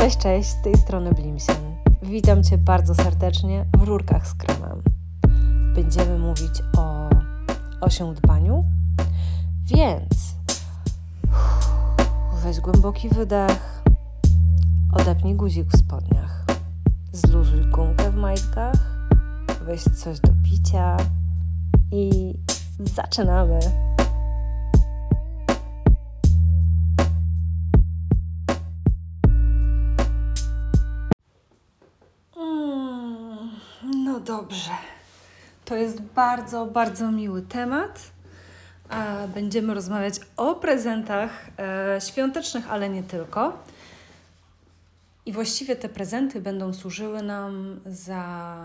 Cześć, cześć, z tej strony Blimsen. Witam Cię bardzo serdecznie w Rurkach z Kremem. Będziemy mówić o osiądbaniu, więc weź głęboki wydech, odepnij guzik w spodniach, zluzuj gumkę w majtkach, weź coś do picia i zaczynamy. Dobrze. To jest bardzo, bardzo miły temat. Będziemy rozmawiać o prezentach e, świątecznych, ale nie tylko. I właściwie te prezenty będą służyły nam za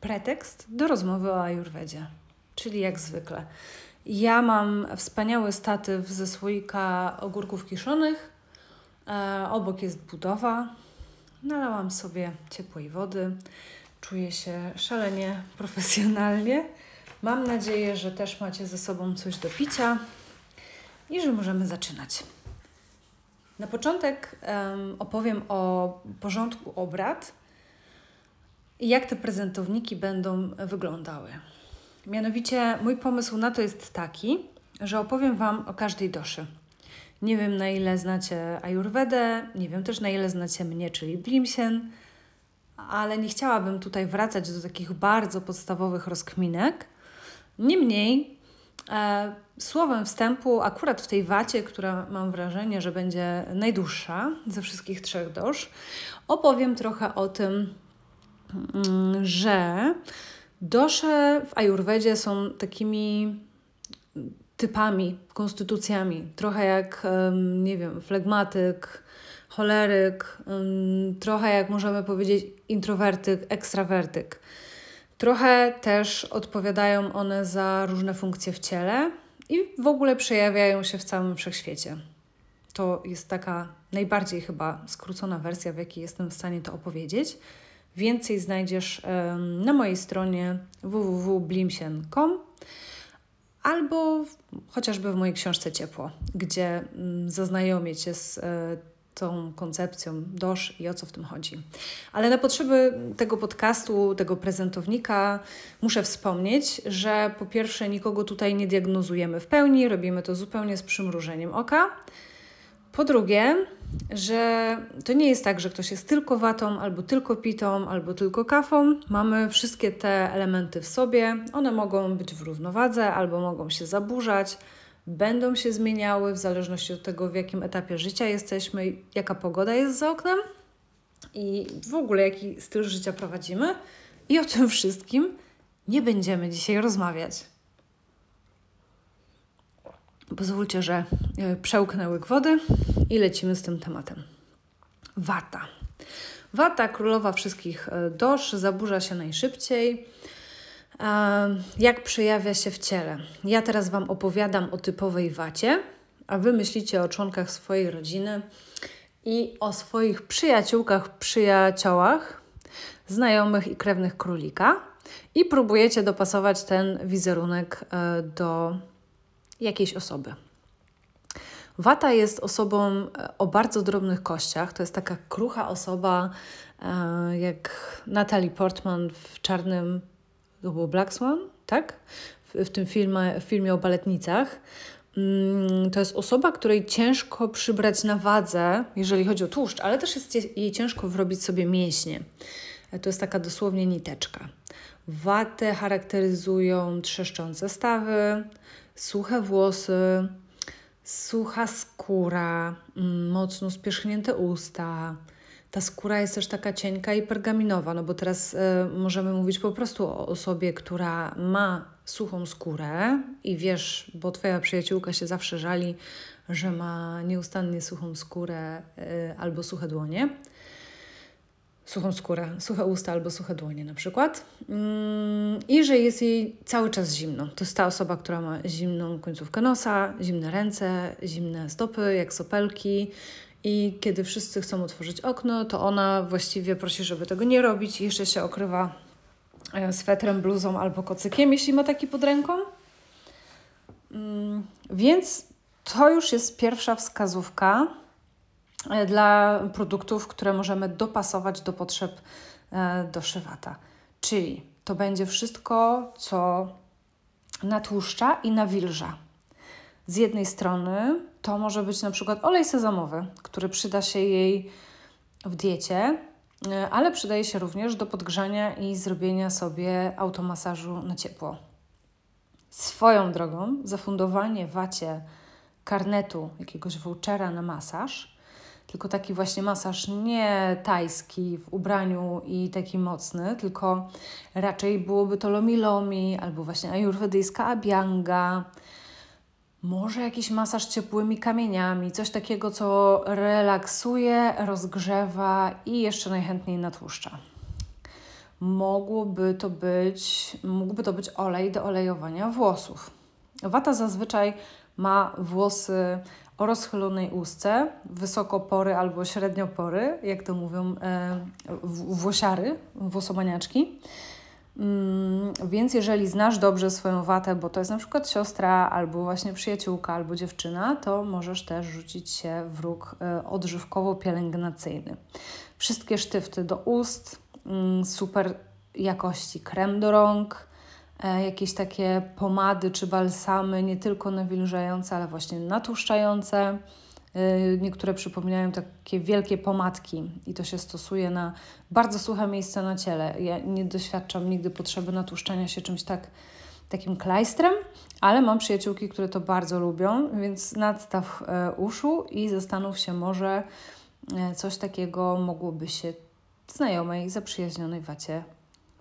pretekst do rozmowy o Ajurwedzie. Czyli jak zwykle. Ja mam wspaniały statyw ze słoika ogórków kiszonych. E, obok jest budowa. Nalałam sobie ciepłej wody. Czuję się szalenie profesjonalnie. Mam nadzieję, że też macie ze sobą coś do picia i że możemy zaczynać. Na początek em, opowiem o porządku obrad i jak te prezentowniki będą wyglądały. Mianowicie mój pomysł na to jest taki, że opowiem Wam o każdej doszy. Nie wiem na ile znacie Ayurvedę, nie wiem też na ile znacie mnie, czyli Blimsien, ale nie chciałabym tutaj wracać do takich bardzo podstawowych rozkminek. Niemniej, e, słowem wstępu, akurat w tej wacie, która mam wrażenie, że będzie najdłuższa ze wszystkich trzech dosz, opowiem trochę o tym, mm, że dosze w Ajurwedzie są takimi typami, konstytucjami. Trochę jak, nie wiem, flegmatyk, choleryk, trochę jak możemy powiedzieć introwertyk, ekstrawertyk. Trochę też odpowiadają one za różne funkcje w ciele i w ogóle przejawiają się w całym wszechświecie. To jest taka najbardziej chyba skrócona wersja, w jakiej jestem w stanie to opowiedzieć. Więcej znajdziesz na mojej stronie www.blimsien.com albo chociażby w mojej książce Ciepło, gdzie zaznajomię Cię z e, tą koncepcją DOSZ i o co w tym chodzi. Ale na potrzeby tego podcastu, tego prezentownika, muszę wspomnieć, że po pierwsze nikogo tutaj nie diagnozujemy w pełni, robimy to zupełnie z przymrużeniem oka. Po drugie, że to nie jest tak, że ktoś jest tylko watą, albo tylko pitą, albo tylko kafą. Mamy wszystkie te elementy w sobie. One mogą być w równowadze, albo mogą się zaburzać, będą się zmieniały w zależności od tego, w jakim etapie życia jesteśmy, jaka pogoda jest za oknem i w ogóle jaki styl życia prowadzimy. I o tym wszystkim nie będziemy dzisiaj rozmawiać. Pozwólcie, że e, przełknę łyk wody i lecimy z tym tematem. Wata. Wata, królowa wszystkich e, dosz, zaburza się najszybciej. Jak przejawia się w ciele? Ja teraz Wam opowiadam o typowej wacie, a Wy myślicie o członkach swojej rodziny i o swoich przyjaciółkach, przyjaciołach, znajomych i krewnych królika i próbujecie dopasować ten wizerunek e, do jakiejś osoby. Wata jest osobą e, o bardzo drobnych kościach. To jest taka krucha osoba, e, jak Natalie Portman w czarnym, to było Black Swan, tak? W, w tym filmie, w filmie o baletnicach. Mm, To jest osoba, której ciężko przybrać na wadze, jeżeli chodzi o tłuszcz, ale też jest jej- jej ciężko wrobić sobie mięśnie. E, To jest taka dosłownie niteczka. Watę charakteryzują trzeszczące stawy, suche włosy, sucha skóra, mm, mocno spierzchnięte usta. Ta skóra jest też taka cienka i pergaminowa, no bo teraz e, możemy mówić po prostu o osobie, która ma suchą skórę i wiesz, bo twoja przyjaciółka się zawsze żali, że ma nieustannie suchą skórę e, albo suche dłonie suchą skórę, suche usta albo suche dłonie na przykład. Mm, I że jest jej cały czas zimno. To jest ta osoba, która ma zimną końcówkę nosa, zimne ręce, zimne stopy, jak sopelki. I kiedy wszyscy chcą otworzyć okno, to ona właściwie prosi, żeby tego nie robić i jeszcze się okrywa e, swetrem, bluzą albo kocykiem, jeśli ma taki pod ręką. Mm, Więc to już jest pierwsza wskazówka, e, dla produktów, które możemy dopasować do potrzeb e, doszywata. Czyli to będzie wszystko, co natłuszcza i nawilża. Z jednej strony to może być na przykład olej sezamowy, który przyda się jej w diecie, e, ale przydaje się również do podgrzania i zrobienia sobie automasażu na ciepło. Swoją drogą, zafundowanie wacie karnetu, jakiegoś vouchera na masaż, tylko taki właśnie masaż nie tajski w ubraniu i taki mocny, tylko raczej byłoby to lomi lomi albo właśnie ajurwedyjska abianga, może jakiś masaż ciepłymi kamieniami, coś takiego, co relaksuje, rozgrzewa i jeszcze najchętniej natłuszcza. Mogłoby to być, mógłby to być olej do olejowania włosów. Wata zazwyczaj ma włosy o rozchylonej ustce, wysokopory albo średniopory, jak to mówią e, włosiary, włosomaniaczki. Mm, więc jeżeli znasz dobrze swoją watę, bo to jest na przykład siostra, albo właśnie przyjaciółka, albo dziewczyna, to możesz też rzucić się w róg e, odżywkowo-pielęgnacyjny. Wszystkie sztywty do ust, mm, super jakości krem do rąk, e, jakieś takie pomady czy balsamy, nie tylko nawilżające, ale właśnie natłuszczające niektóre przypominają takie wielkie pomadki i to się stosuje na bardzo suche miejsca na ciele. Ja nie doświadczam nigdy potrzeby natłuszczania się czymś tak, takim klajstrem, ale mam przyjaciółki, które to bardzo lubią, więc nadstaw e, uszu i zastanów się, może e, coś takiego mogłoby się znajomej, zaprzyjaźnionej wacie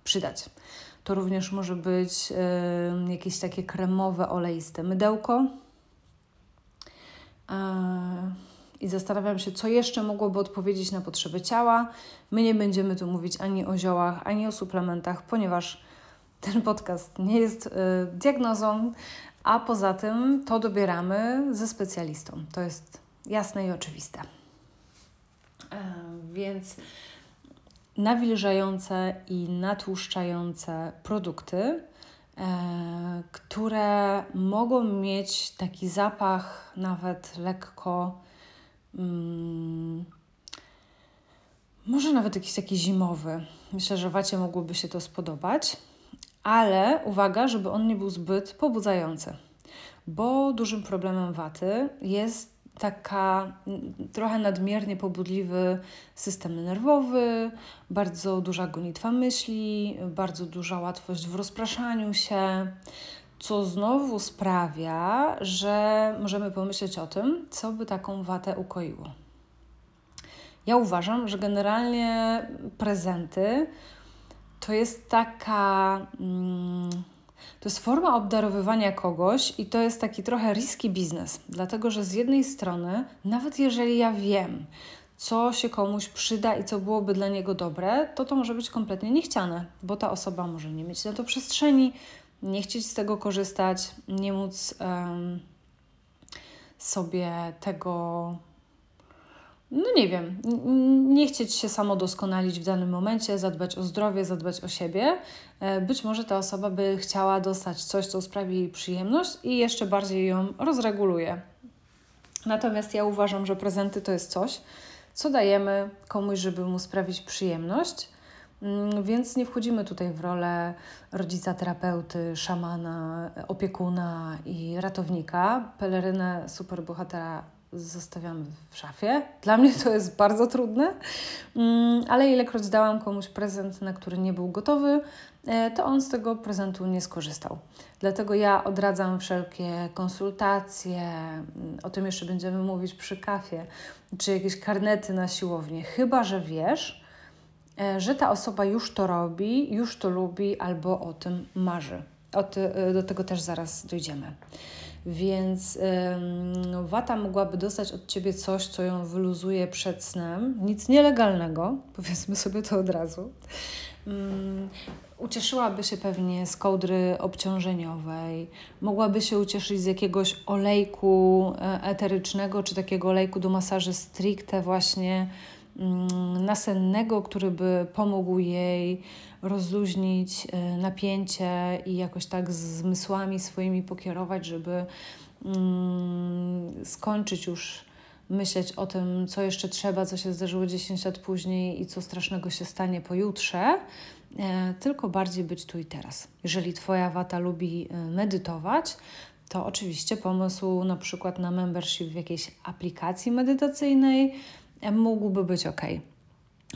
przydać. To również może być y, jakieś takie kremowe, oleiste mydełko, i zastanawiam się, co jeszcze mogłoby odpowiedzieć na potrzeby ciała. My nie będziemy tu mówić ani o ziołach, ani o suplementach, ponieważ ten podcast nie jest y, diagnozą, a poza tym to dobieramy ze specjalistą. To jest jasne i oczywiste. E, więc nawilżające i natłuszczające produkty E, które mogą mieć taki zapach nawet lekko, mm, może nawet jakiś taki zimowy. Myślę, że wacie mogłoby się to spodobać, ale uwaga, żeby on nie był zbyt pobudzający, bo dużym problemem waty jest taka trochę nadmiernie pobudliwy system nerwowy, bardzo duża gonitwa myśli, bardzo duża łatwość w rozpraszaniu się, co znowu sprawia, że możemy pomyśleć o tym, co by taką watę ukoiło. Ja uważam, że generalnie prezenty to jest taka. Mm, to jest forma obdarowywania kogoś i to jest taki trochę riski biznes, dlatego że z jednej strony, nawet jeżeli ja wiem, co się komuś przyda i co byłoby dla niego dobre, to to może być kompletnie niechciane, bo ta osoba może nie mieć na to przestrzeni, nie chcieć z tego korzystać, nie móc um, sobie tego no nie wiem, nie chcieć się samo doskonalić w danym momencie, zadbać o zdrowie, zadbać o siebie. E, być może ta osoba by chciała dostać coś, co sprawi jej przyjemność i jeszcze bardziej ją rozreguluje. Natomiast ja uważam, że prezenty to jest coś, co dajemy komuś, żeby mu sprawić przyjemność. Mm, więc nie wchodzimy tutaj w rolę rodzica, terapeuty, szamana, opiekuna i ratownika. Pelerynę superbohatera zostawiamy w szafie. Dla mnie to jest bardzo trudne, mm, ale ilekroć dałam komuś prezent, na który nie był gotowy, e, to on z tego prezentu nie skorzystał. Dlatego ja odradzam wszelkie konsultacje, mm, o tym jeszcze będziemy mówić przy kafie, czy jakieś karnety na siłownię, chyba że wiesz, e, że ta osoba już to robi, już to lubi albo o tym marzy. O ty, e, do tego też zaraz dojdziemy. Więc ym, wata mogłaby dostać od ciebie coś, co ją wyluzuje przed snem. Nic nielegalnego, powiedzmy sobie to od razu. Um, ucieszyłaby się pewnie z kołdry obciążeniowej, mogłaby się ucieszyć z jakiegoś olejku e, eterycznego, czy takiego olejku do masaży stricte właśnie Mm, nasennego, który by pomógł jej rozluźnić e, napięcie i jakoś tak zmysłami swoimi pokierować, żeby mm, skończyć już myśleć o tym, co jeszcze trzeba, co się zdarzyło 10 lat później i co strasznego się stanie pojutrze, e, tylko bardziej być tu i teraz. Jeżeli Twoja wata lubi e, medytować, to oczywiście pomysł na przykład na membership w jakiejś aplikacji medytacyjnej mógłby być ok.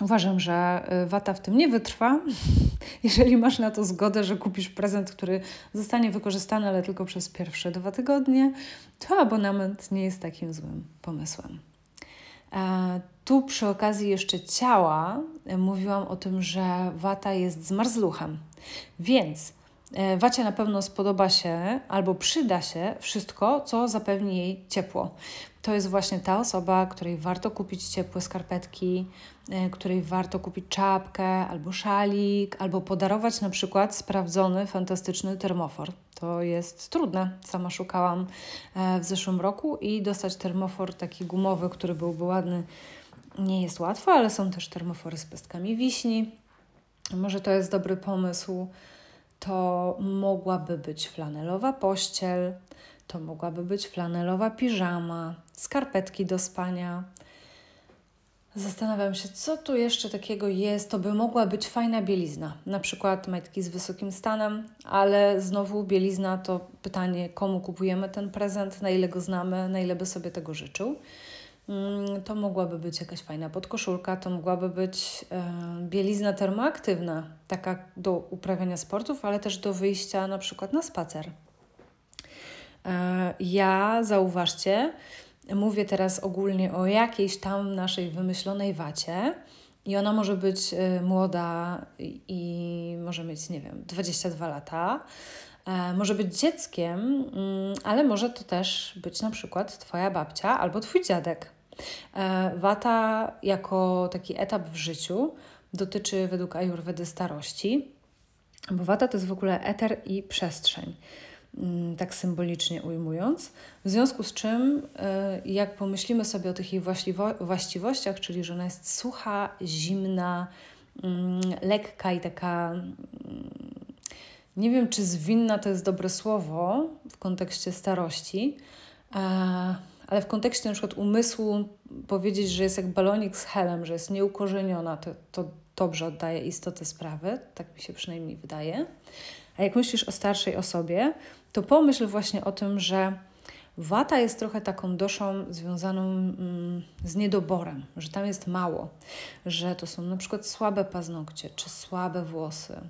Uważam, że y, wata w tym nie wytrwa. Jeżeli masz na to zgodę, że kupisz prezent, który zostanie wykorzystany, ale tylko przez pierwsze dwa tygodnie, to abonament nie jest takim złym pomysłem. E, tu przy okazji jeszcze ciała e, mówiłam o tym, że wata jest zmarzluchem, więc Wacie na pewno spodoba się albo przyda się wszystko, co zapewni jej ciepło. To jest właśnie ta osoba, której warto kupić ciepłe skarpetki, e, której warto kupić czapkę albo szalik, albo podarować na przykład sprawdzony, fantastyczny termofor. To jest trudne. Sama szukałam e, w zeszłym roku i dostać termofor taki gumowy, który byłby ładny, nie jest łatwo, ale są też termofory z pestkami wiśni. Może to jest dobry pomysł to mogłaby być flanelowa pościel, to mogłaby być flanelowa piżama, skarpetki do spania. Zastanawiam się, co tu jeszcze takiego jest. To by mogła być fajna bielizna, na przykład majtki z wysokim stanem, ale znowu bielizna to pytanie, komu kupujemy ten prezent, na ile go znamy, na ile by sobie tego życzył. Mm, to mogłaby być jakaś fajna podkoszulka, to mogłaby być bielizna termoaktywna, taka do uprawiania sportów, ale też do wyjścia na przykład na spacer. E, ja, zauważcie, mówię teraz ogólnie o jakiejś tam naszej wymyślonej wacie. I ona może być e, młoda i może mieć, nie wiem, 22 lata, e, może być dzieckiem, mm, ale może to też być na przykład Twoja babcia albo Twój dziadek. E, Wata jako taki etap w życiu dotyczy według Ayurvedy starości, bo Wata to jest w ogóle eter i przestrzeń, mm, tak symbolicznie ujmując. W związku z czym, e, jak pomyślimy sobie o tych jej właściwościach, czyli że ona jest sucha, zimna, mm, lekka i taka mm, nie wiem, czy zwinna to jest dobre słowo w kontekście starości, e, ale w kontekście na przykład umysłu powiedzieć, że jest jak balonik z helem, że jest nieukorzeniona, to, to dobrze oddaje istotę sprawy, tak mi się przynajmniej wydaje. A jak myślisz o starszej osobie, to pomyśl właśnie o tym, że wata jest trochę taką doszą związaną mm, z niedoborem, że tam jest mało, że to są na przykład słabe paznokcie czy słabe włosy,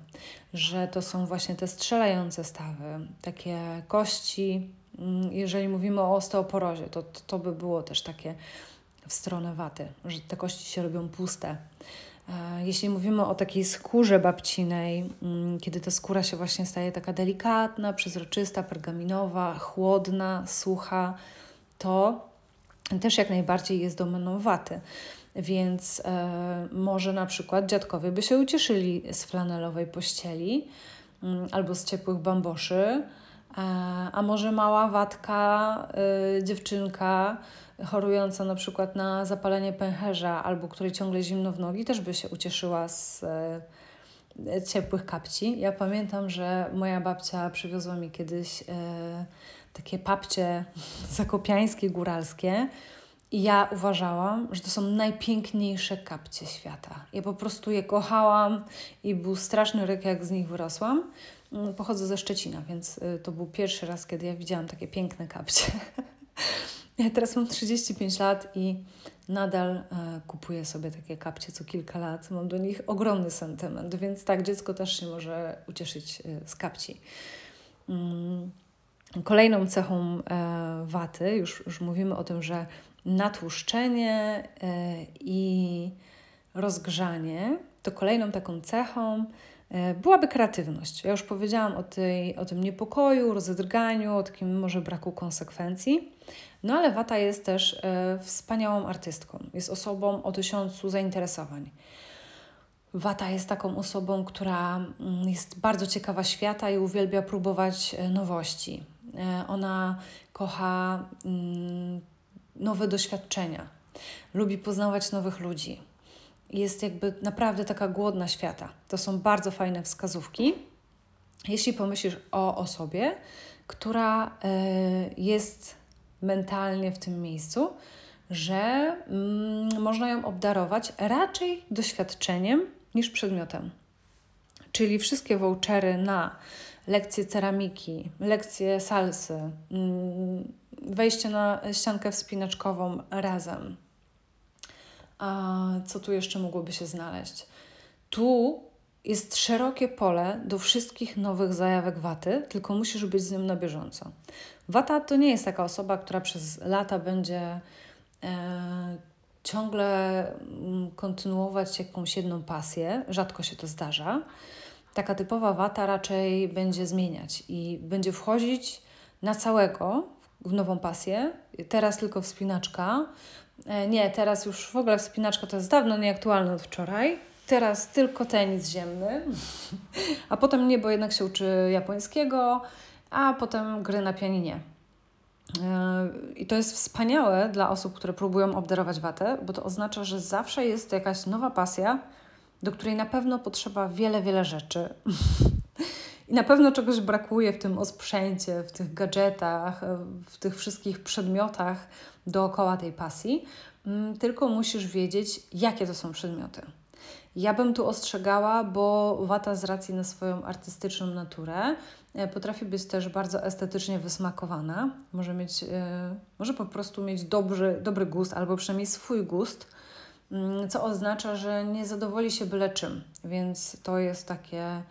że to są właśnie te strzelające stawy, takie kości jeżeli mówimy o osteoporozie, to, to, to by było też takie w stronę waty, że te kości się robią puste. E, jeśli mówimy o takiej skórze babcinej, mm, kiedy ta skóra się właśnie staje taka delikatna, przezroczysta, pergaminowa, chłodna, sucha, to też jak najbardziej jest domeną waty. Więc e, może na przykład dziadkowie by się ucieszyli z flanelowej pościeli mm, albo z ciepłych bamboszy, a może mała watka, y, dziewczynka chorująca na przykład na zapalenie pęcherza albo której ciągle zimno w nogi też by się ucieszyła z y, ciepłych kapci. Ja pamiętam, że moja babcia przywiozła mi kiedyś y, takie papcie zakopiańskie, góralskie. I ja uważałam, że to są najpiękniejsze kapcie świata. Ja po prostu je kochałam i był straszny ryk, jak z nich wyrosłam. Mm, pochodzę ze Szczecina, więc y, to był pierwszy raz, kiedy ja widziałam takie piękne kapcie. Ja teraz mam 35 lat i nadal e, kupuję sobie takie kapcie co kilka lat. Mam do nich ogromny sentyment, więc tak, dziecko też się może ucieszyć e, z kapci. Mm, kolejną cechą e, waty, już, już mówimy o tym, że natłuszczenie i rozgrzanie, to kolejną taką cechą E, byłaby kreatywność. Ja już powiedziałam o, tej, o tym niepokoju, rozedrganiu, o takim może braku konsekwencji. No ale Wata jest też e, wspaniałą artystką. Jest osobą o tysiącu zainteresowań. Wata jest taką osobą, która mm, jest bardzo ciekawa świata i uwielbia próbować e, nowości. E, ona kocha mm, nowe doświadczenia, lubi poznawać nowych ludzi jest jakby naprawdę taka głodna świata. To są bardzo fajne wskazówki. Jeśli pomyślisz o osobie, która e, jest mentalnie w tym miejscu, że mm, można ją obdarować raczej doświadczeniem niż przedmiotem. Czyli wszystkie vouchery na lekcje ceramiki, lekcje salsy, mm, wejście na ściankę wspinaczkową razem. Co tu jeszcze mogłoby się znaleźć? Tu jest szerokie pole do wszystkich nowych zajawek waty, tylko musisz być z nim na bieżąco. Wata to nie jest taka osoba, która przez lata będzie e, ciągle mm, kontynuować jakąś jedną pasję. Rzadko się to zdarza. Taka typowa wata raczej będzie zmieniać i będzie wchodzić na całego w nową pasję. Teraz tylko wspinaczka. E, nie, teraz już w ogóle wspinaczka to jest dawno nieaktualne od wczoraj teraz tylko tenis ziemny, a potem nie, bo jednak się uczy japońskiego, a potem gry na pianinie. E, I to jest wspaniałe dla osób, które próbują obdarować watę, bo to oznacza, że zawsze jest jakaś nowa pasja, do której na pewno potrzeba wiele, wiele rzeczy. I na pewno czegoś brakuje w tym osprzęcie, w tych gadżetach, w tych wszystkich przedmiotach dookoła tej pasji. Mm, tylko musisz wiedzieć, jakie to są przedmioty. Ja bym tu ostrzegała, bo wata z racji na swoją artystyczną naturę e, potrafi być też bardzo estetycznie wysmakowana. Może, mieć, yy, może po prostu mieć dobry, dobry gust, albo przynajmniej swój gust, yy, co oznacza, że nie zadowoli się byle czym. Więc to jest takie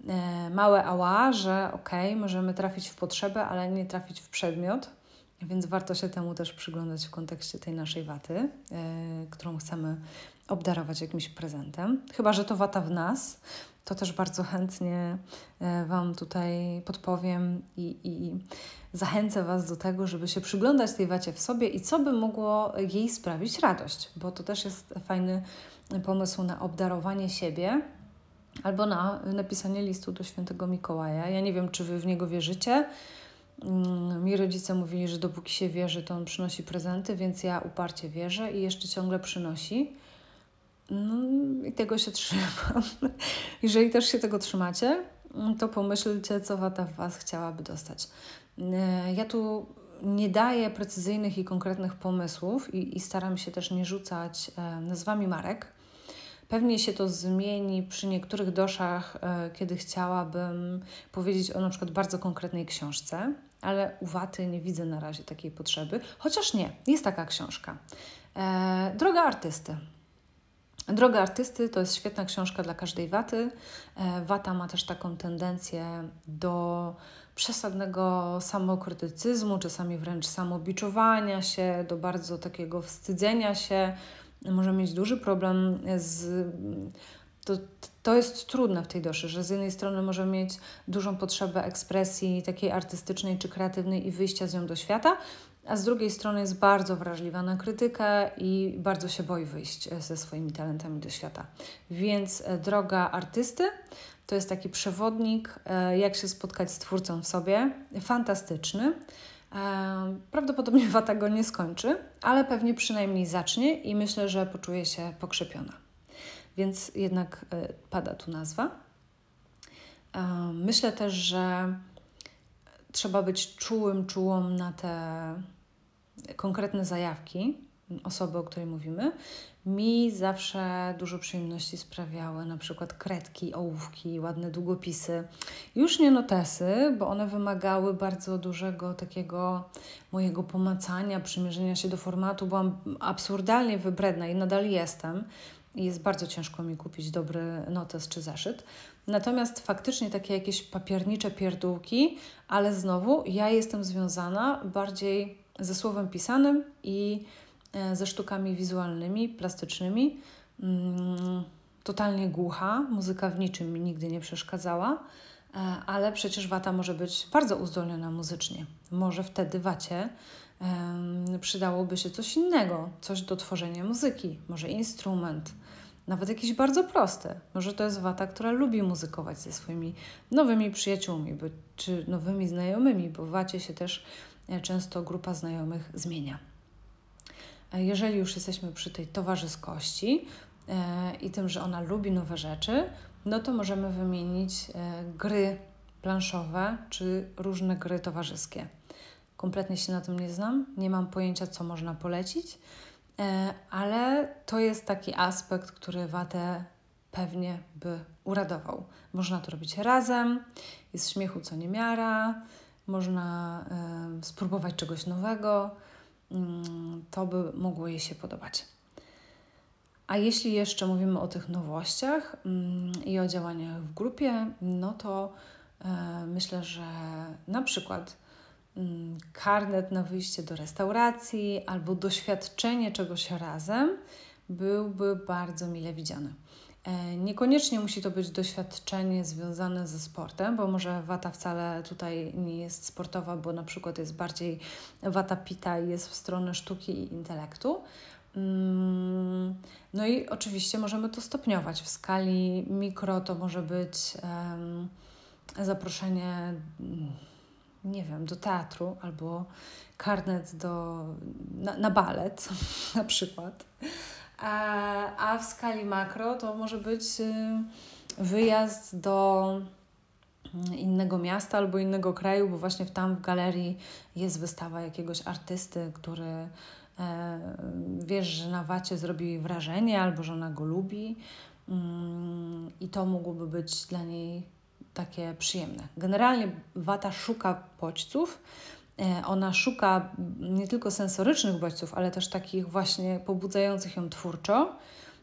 yy, małe ała, że okay, możemy trafić w potrzebę, ale nie trafić w przedmiot. Więc warto się temu też przyglądać w kontekście tej naszej waty, którą chcemy obdarować jakimś prezentem. Chyba, że to wata w nas, to też bardzo chętnie e, Wam tutaj podpowiem i, i zachęcę Was do tego, żeby się przyglądać tej wacie w sobie i co by mogło jej sprawić radość, bo to też jest fajny pomysł na obdarowanie siebie albo na napisanie listu do świętego Mikołaja. Ja nie wiem, czy Wy w niego wierzycie. Mm, mi rodzice mówili, że dopóki się wierzy, to on przynosi prezenty, więc ja uparcie wierzę i jeszcze ciągle przynosi. No i tego się trzymam. Jeżeli też się tego trzymacie, to pomyślcie, co Wata w Was chciałaby dostać. E, ja tu nie daję precyzyjnych i konkretnych pomysłów i, i staram się też nie rzucać e, nazwami marek. Pewnie się to zmieni przy niektórych doszach, e, kiedy chciałabym powiedzieć o na przykład bardzo konkretnej książce, ale u Waty nie widzę na razie takiej potrzeby. Chociaż nie, jest taka książka. Droga artysty Droga artysty to jest świetna książka dla każdej waty. E, wata ma też taką tendencję do przesadnego samokrytycyzmu, czasami wręcz samobiczowania się, do bardzo takiego wstydzenia się. Może mieć duży problem z. To, to jest trudne w tej doszy, że z jednej strony może mieć dużą potrzebę ekspresji takiej artystycznej czy kreatywnej i wyjścia z nią do świata, a z drugiej strony jest bardzo wrażliwa na krytykę i bardzo się boi wyjść e, ze swoimi talentami do świata. Więc e, droga artysty to jest taki przewodnik, e, jak się spotkać z twórcą w sobie. Fantastyczny. Prawdopodobnie Wata go nie skończy, ale pewnie przynajmniej zacznie i myślę, że poczuje się pokrzepiona. Więc jednak pada tu nazwa. Myślę też, że trzeba być czułym, czułą na te konkretne zajawki osoby, o której mówimy. Mi zawsze dużo przyjemności sprawiały na przykład kredki, ołówki, ładne długopisy. Już nie notesy, bo one wymagały bardzo dużego takiego mojego pomacania, przymierzenia się do formatu. Byłam absurdalnie wybredna i nadal jestem. Jest bardzo ciężko mi kupić dobry notes czy zeszyt. Natomiast faktycznie takie jakieś papiernicze pierdółki, ale znowu ja jestem związana bardziej ze słowem pisanym i e, ze sztukami wizualnymi, plastycznymi. Mm, totalnie głucha, muzyka w niczym mi nigdy nie przeszkadzała, e, ale przecież wata może być bardzo uzdolniona muzycznie. Może wtedy wacie przydałoby się coś innego, coś do tworzenia muzyki, może instrument, nawet jakiś bardzo prosty. Może to jest wata, która lubi muzykować ze swoimi nowymi przyjaciółmi czy nowymi znajomymi, bo w wacie się też e, często grupa znajomych zmienia. E, jeżeli już jesteśmy przy tej towarzyskości e, i tym, że ona lubi nowe rzeczy, no to możemy wymienić gry planszowe czy różne gry towarzyskie kompletnie się na tym nie znam, nie mam pojęcia, co można polecić, e, ale to jest taki aspekt, który watę pewnie by uradował. Można to robić razem, jest śmiechu co niemiara, można spróbować czegoś nowego, y, to by mogło jej się podobać. A jeśli jeszcze mówimy o tych nowościach y, i o działaniach w grupie, no to y, myślę, że na przykład karnet na wyjście do restauracji albo doświadczenie czegoś razem byłby bardzo mile widziany. E, niekoniecznie musi to być doświadczenie związane ze sportem, bo może wata wcale tutaj nie jest sportowa, bo na przykład jest bardziej wata pita i jest w stronę sztuki i intelektu. Mm, no i oczywiście możemy to stopniować. W skali mikro to może być zaproszenie, nie wiem, do teatru albo karnet do, na, na balet na przykład. A, w skali makro to może być y, wyjazd do mm, innego miasta albo innego kraju, bo właśnie tam w galerii jest wystawa jakiegoś artysty, który e, wiesz, że na wacie zrobi wrażenie albo że ona go lubi mm, i to mogłoby być dla niej takie przyjemne. Generalnie wata szuka bodźców, E, ona szuka nie tylko sensorycznych bodźców, ale też takich właśnie pobudzających ją twórczo.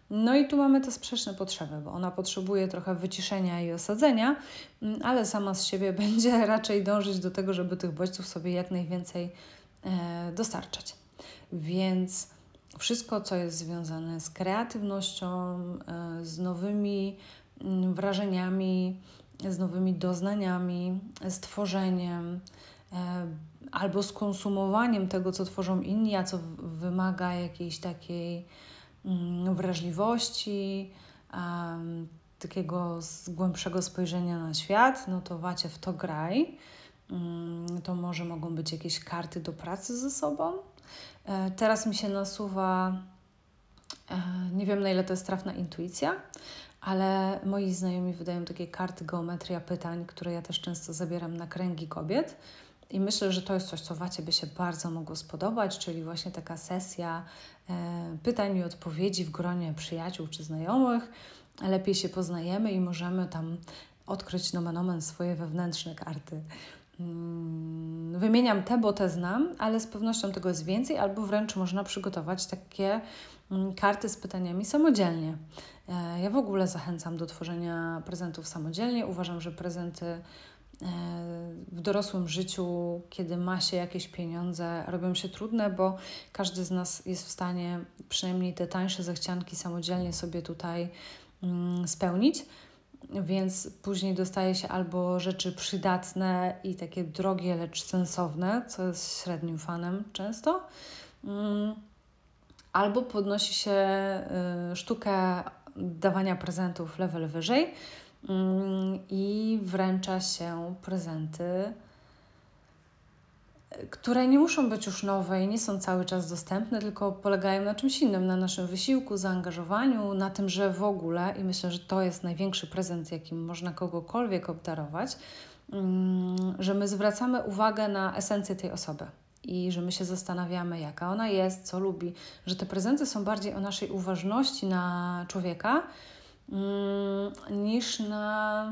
No i tu mamy te sprzeczne potrzeby, bo ona potrzebuje trochę wyciszenia i osadzenia, mm, ale sama z siebie będzie raczej dążyć do tego, żeby tych bodźców sobie jak najwięcej e, dostarczać. Więc wszystko, co jest związane z kreatywnością, e, z nowymi mm, wrażeniami, z nowymi doznaniami, z tworzeniem, albo z konsumowaniem tego, co tworzą inni, a co wymaga jakiejś takiej mm, wrażliwości, takiego głębszego spojrzenia na świat, no to wacie w to graj. Um, to może mogą być jakieś karty do pracy ze sobą. E, teraz mi się nasuwa, e, nie wiem na ile to jest trafna intuicja, ale moi znajomi wydają takie karty geometria pytań, które ja też często zabieram na kręgi kobiet i myślę, że to jest coś, co Wacie by się bardzo mogło spodobać, czyli właśnie taka sesja e, pytań i odpowiedzi w gronie przyjaciół czy znajomych. Lepiej się poznajemy i możemy tam odkryć nomen omen swoje wewnętrzne karty. Mm, wymieniam te, bo te znam, ale z pewnością tego jest więcej, albo wręcz można przygotować takie karty z pytaniami samodzielnie. E, ja w ogóle zachęcam do tworzenia prezentów samodzielnie. Uważam, że prezenty E, w dorosłym życiu, kiedy ma się jakieś pieniądze, robią się trudne, bo każdy z nas jest w stanie przynajmniej te tańsze zachcianki samodzielnie sobie tutaj mm, spełnić. Więc później dostaje się albo rzeczy przydatne i takie drogie, lecz sensowne, co jest średnim fanem często, mm, albo podnosi się y, sztukę dawania prezentów level wyżej Mm, i wręcza się prezenty, które nie muszą być już nowe i nie są cały czas dostępne, tylko polegają na czymś innym, na naszym wysiłku, zaangażowaniu, na tym, że w ogóle, i myślę, że to jest największy prezent, jakim można kogokolwiek obdarować, mm, że my zwracamy uwagę na esencję tej osoby i że my się zastanawiamy, jaka ona jest, co lubi, że te prezenty są bardziej o naszej uważności na człowieka Mm, niż na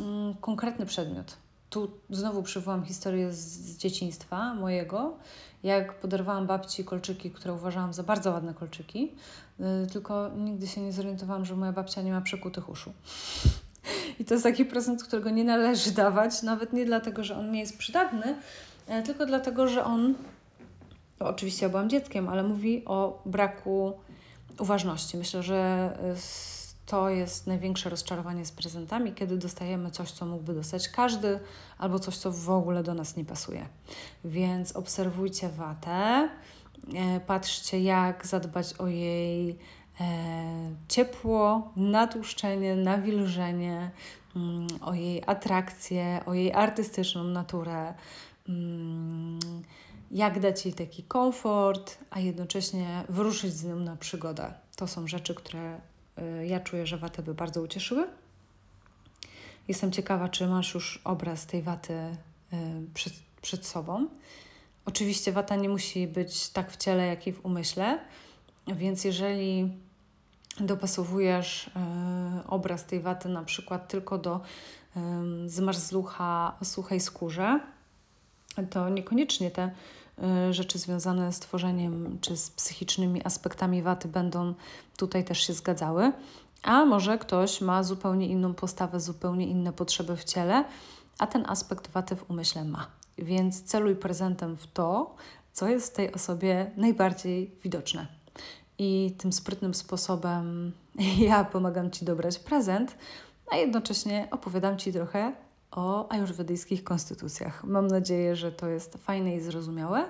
mm, konkretny przedmiot. Tu znowu przywołam historię z, dzieciństwa mojego, jak podarowałam babci kolczyki, które uważałam za bardzo ładne kolczyki, y, tylko nigdy się nie zorientowałam, że moja babcia nie ma przekutych uszu. I to jest taki prezent, którego nie należy dawać, nawet nie dlatego, że on nie jest przydatny, tylko dlatego, że on, to oczywiście ja byłam dzieckiem, ale mówi o braku uważności. Myślę, że y, to jest największe rozczarowanie z prezentami, kiedy dostajemy coś, co mógłby dostać każdy, albo coś, co w ogóle do nas nie pasuje. Więc obserwujcie watę, e, patrzcie, jak zadbać o jej e, ciepło, natłuszczenie, nawilżenie, mm, o jej atrakcję, o jej artystyczną naturę. Mm, jak dać jej taki komfort, a jednocześnie wyruszyć z nią na przygodę. To są rzeczy, które y, ja czuję, że watę by bardzo ucieszyły. Jestem ciekawa, czy masz już obraz tej waty y, przed, przed sobą. Oczywiście wata nie musi być tak w ciele, jak i w umyśle, więc jeżeli dopasowujesz e, obraz tej waty na przykład tylko do zmarzlucha suchej skórze, to niekoniecznie te e, rzeczy związane z tworzeniem czy z psychicznymi aspektami waty będą tutaj też się zgadzały. A może ktoś ma zupełnie inną postawę, zupełnie inne potrzeby w ciele, a ten aspekt waty w umyśle ma. Więc celuj prezentem w to, co jest w tej osobie najbardziej widoczne. I tym sprytnym sposobem ja pomagam Ci dobrać prezent, a jednocześnie opowiadam Ci trochę o ajurwedyjskich konstytucjach. Mam nadzieję, że to jest fajne i zrozumiałe.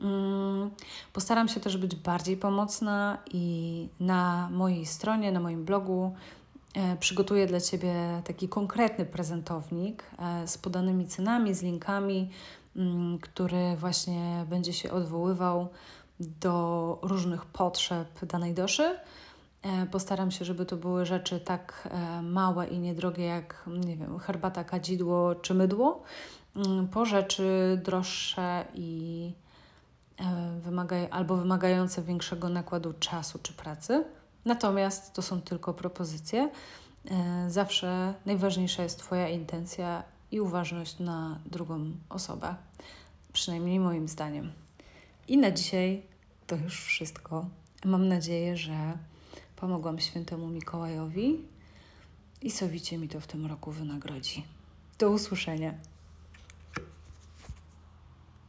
Mm, postaram się też być bardziej pomocna i na mojej stronie, na moim blogu e, przygotuję dla Ciebie taki konkretny prezentownik e, z podanymi cenami, z linkami, mm, który właśnie będzie się odwoływał do różnych potrzeb danej doszy. E, postaram się, żeby to były rzeczy tak małe i niedrogie jak, nie wiem, herbata, kadzidło czy mydło, mm, po rzeczy droższe i E, wymagaj, albo wymagające większego nakładu czasu czy pracy. Natomiast to są tylko propozycje. E, zawsze najważniejsza jest Twoja intencja i uważność na drugą osobę, przynajmniej moim zdaniem. I na dzisiaj to już wszystko. Mam nadzieję, że pomogłam świętemu Mikołajowi i sowicie mi to w tym roku wynagrodzi. Do usłyszenia.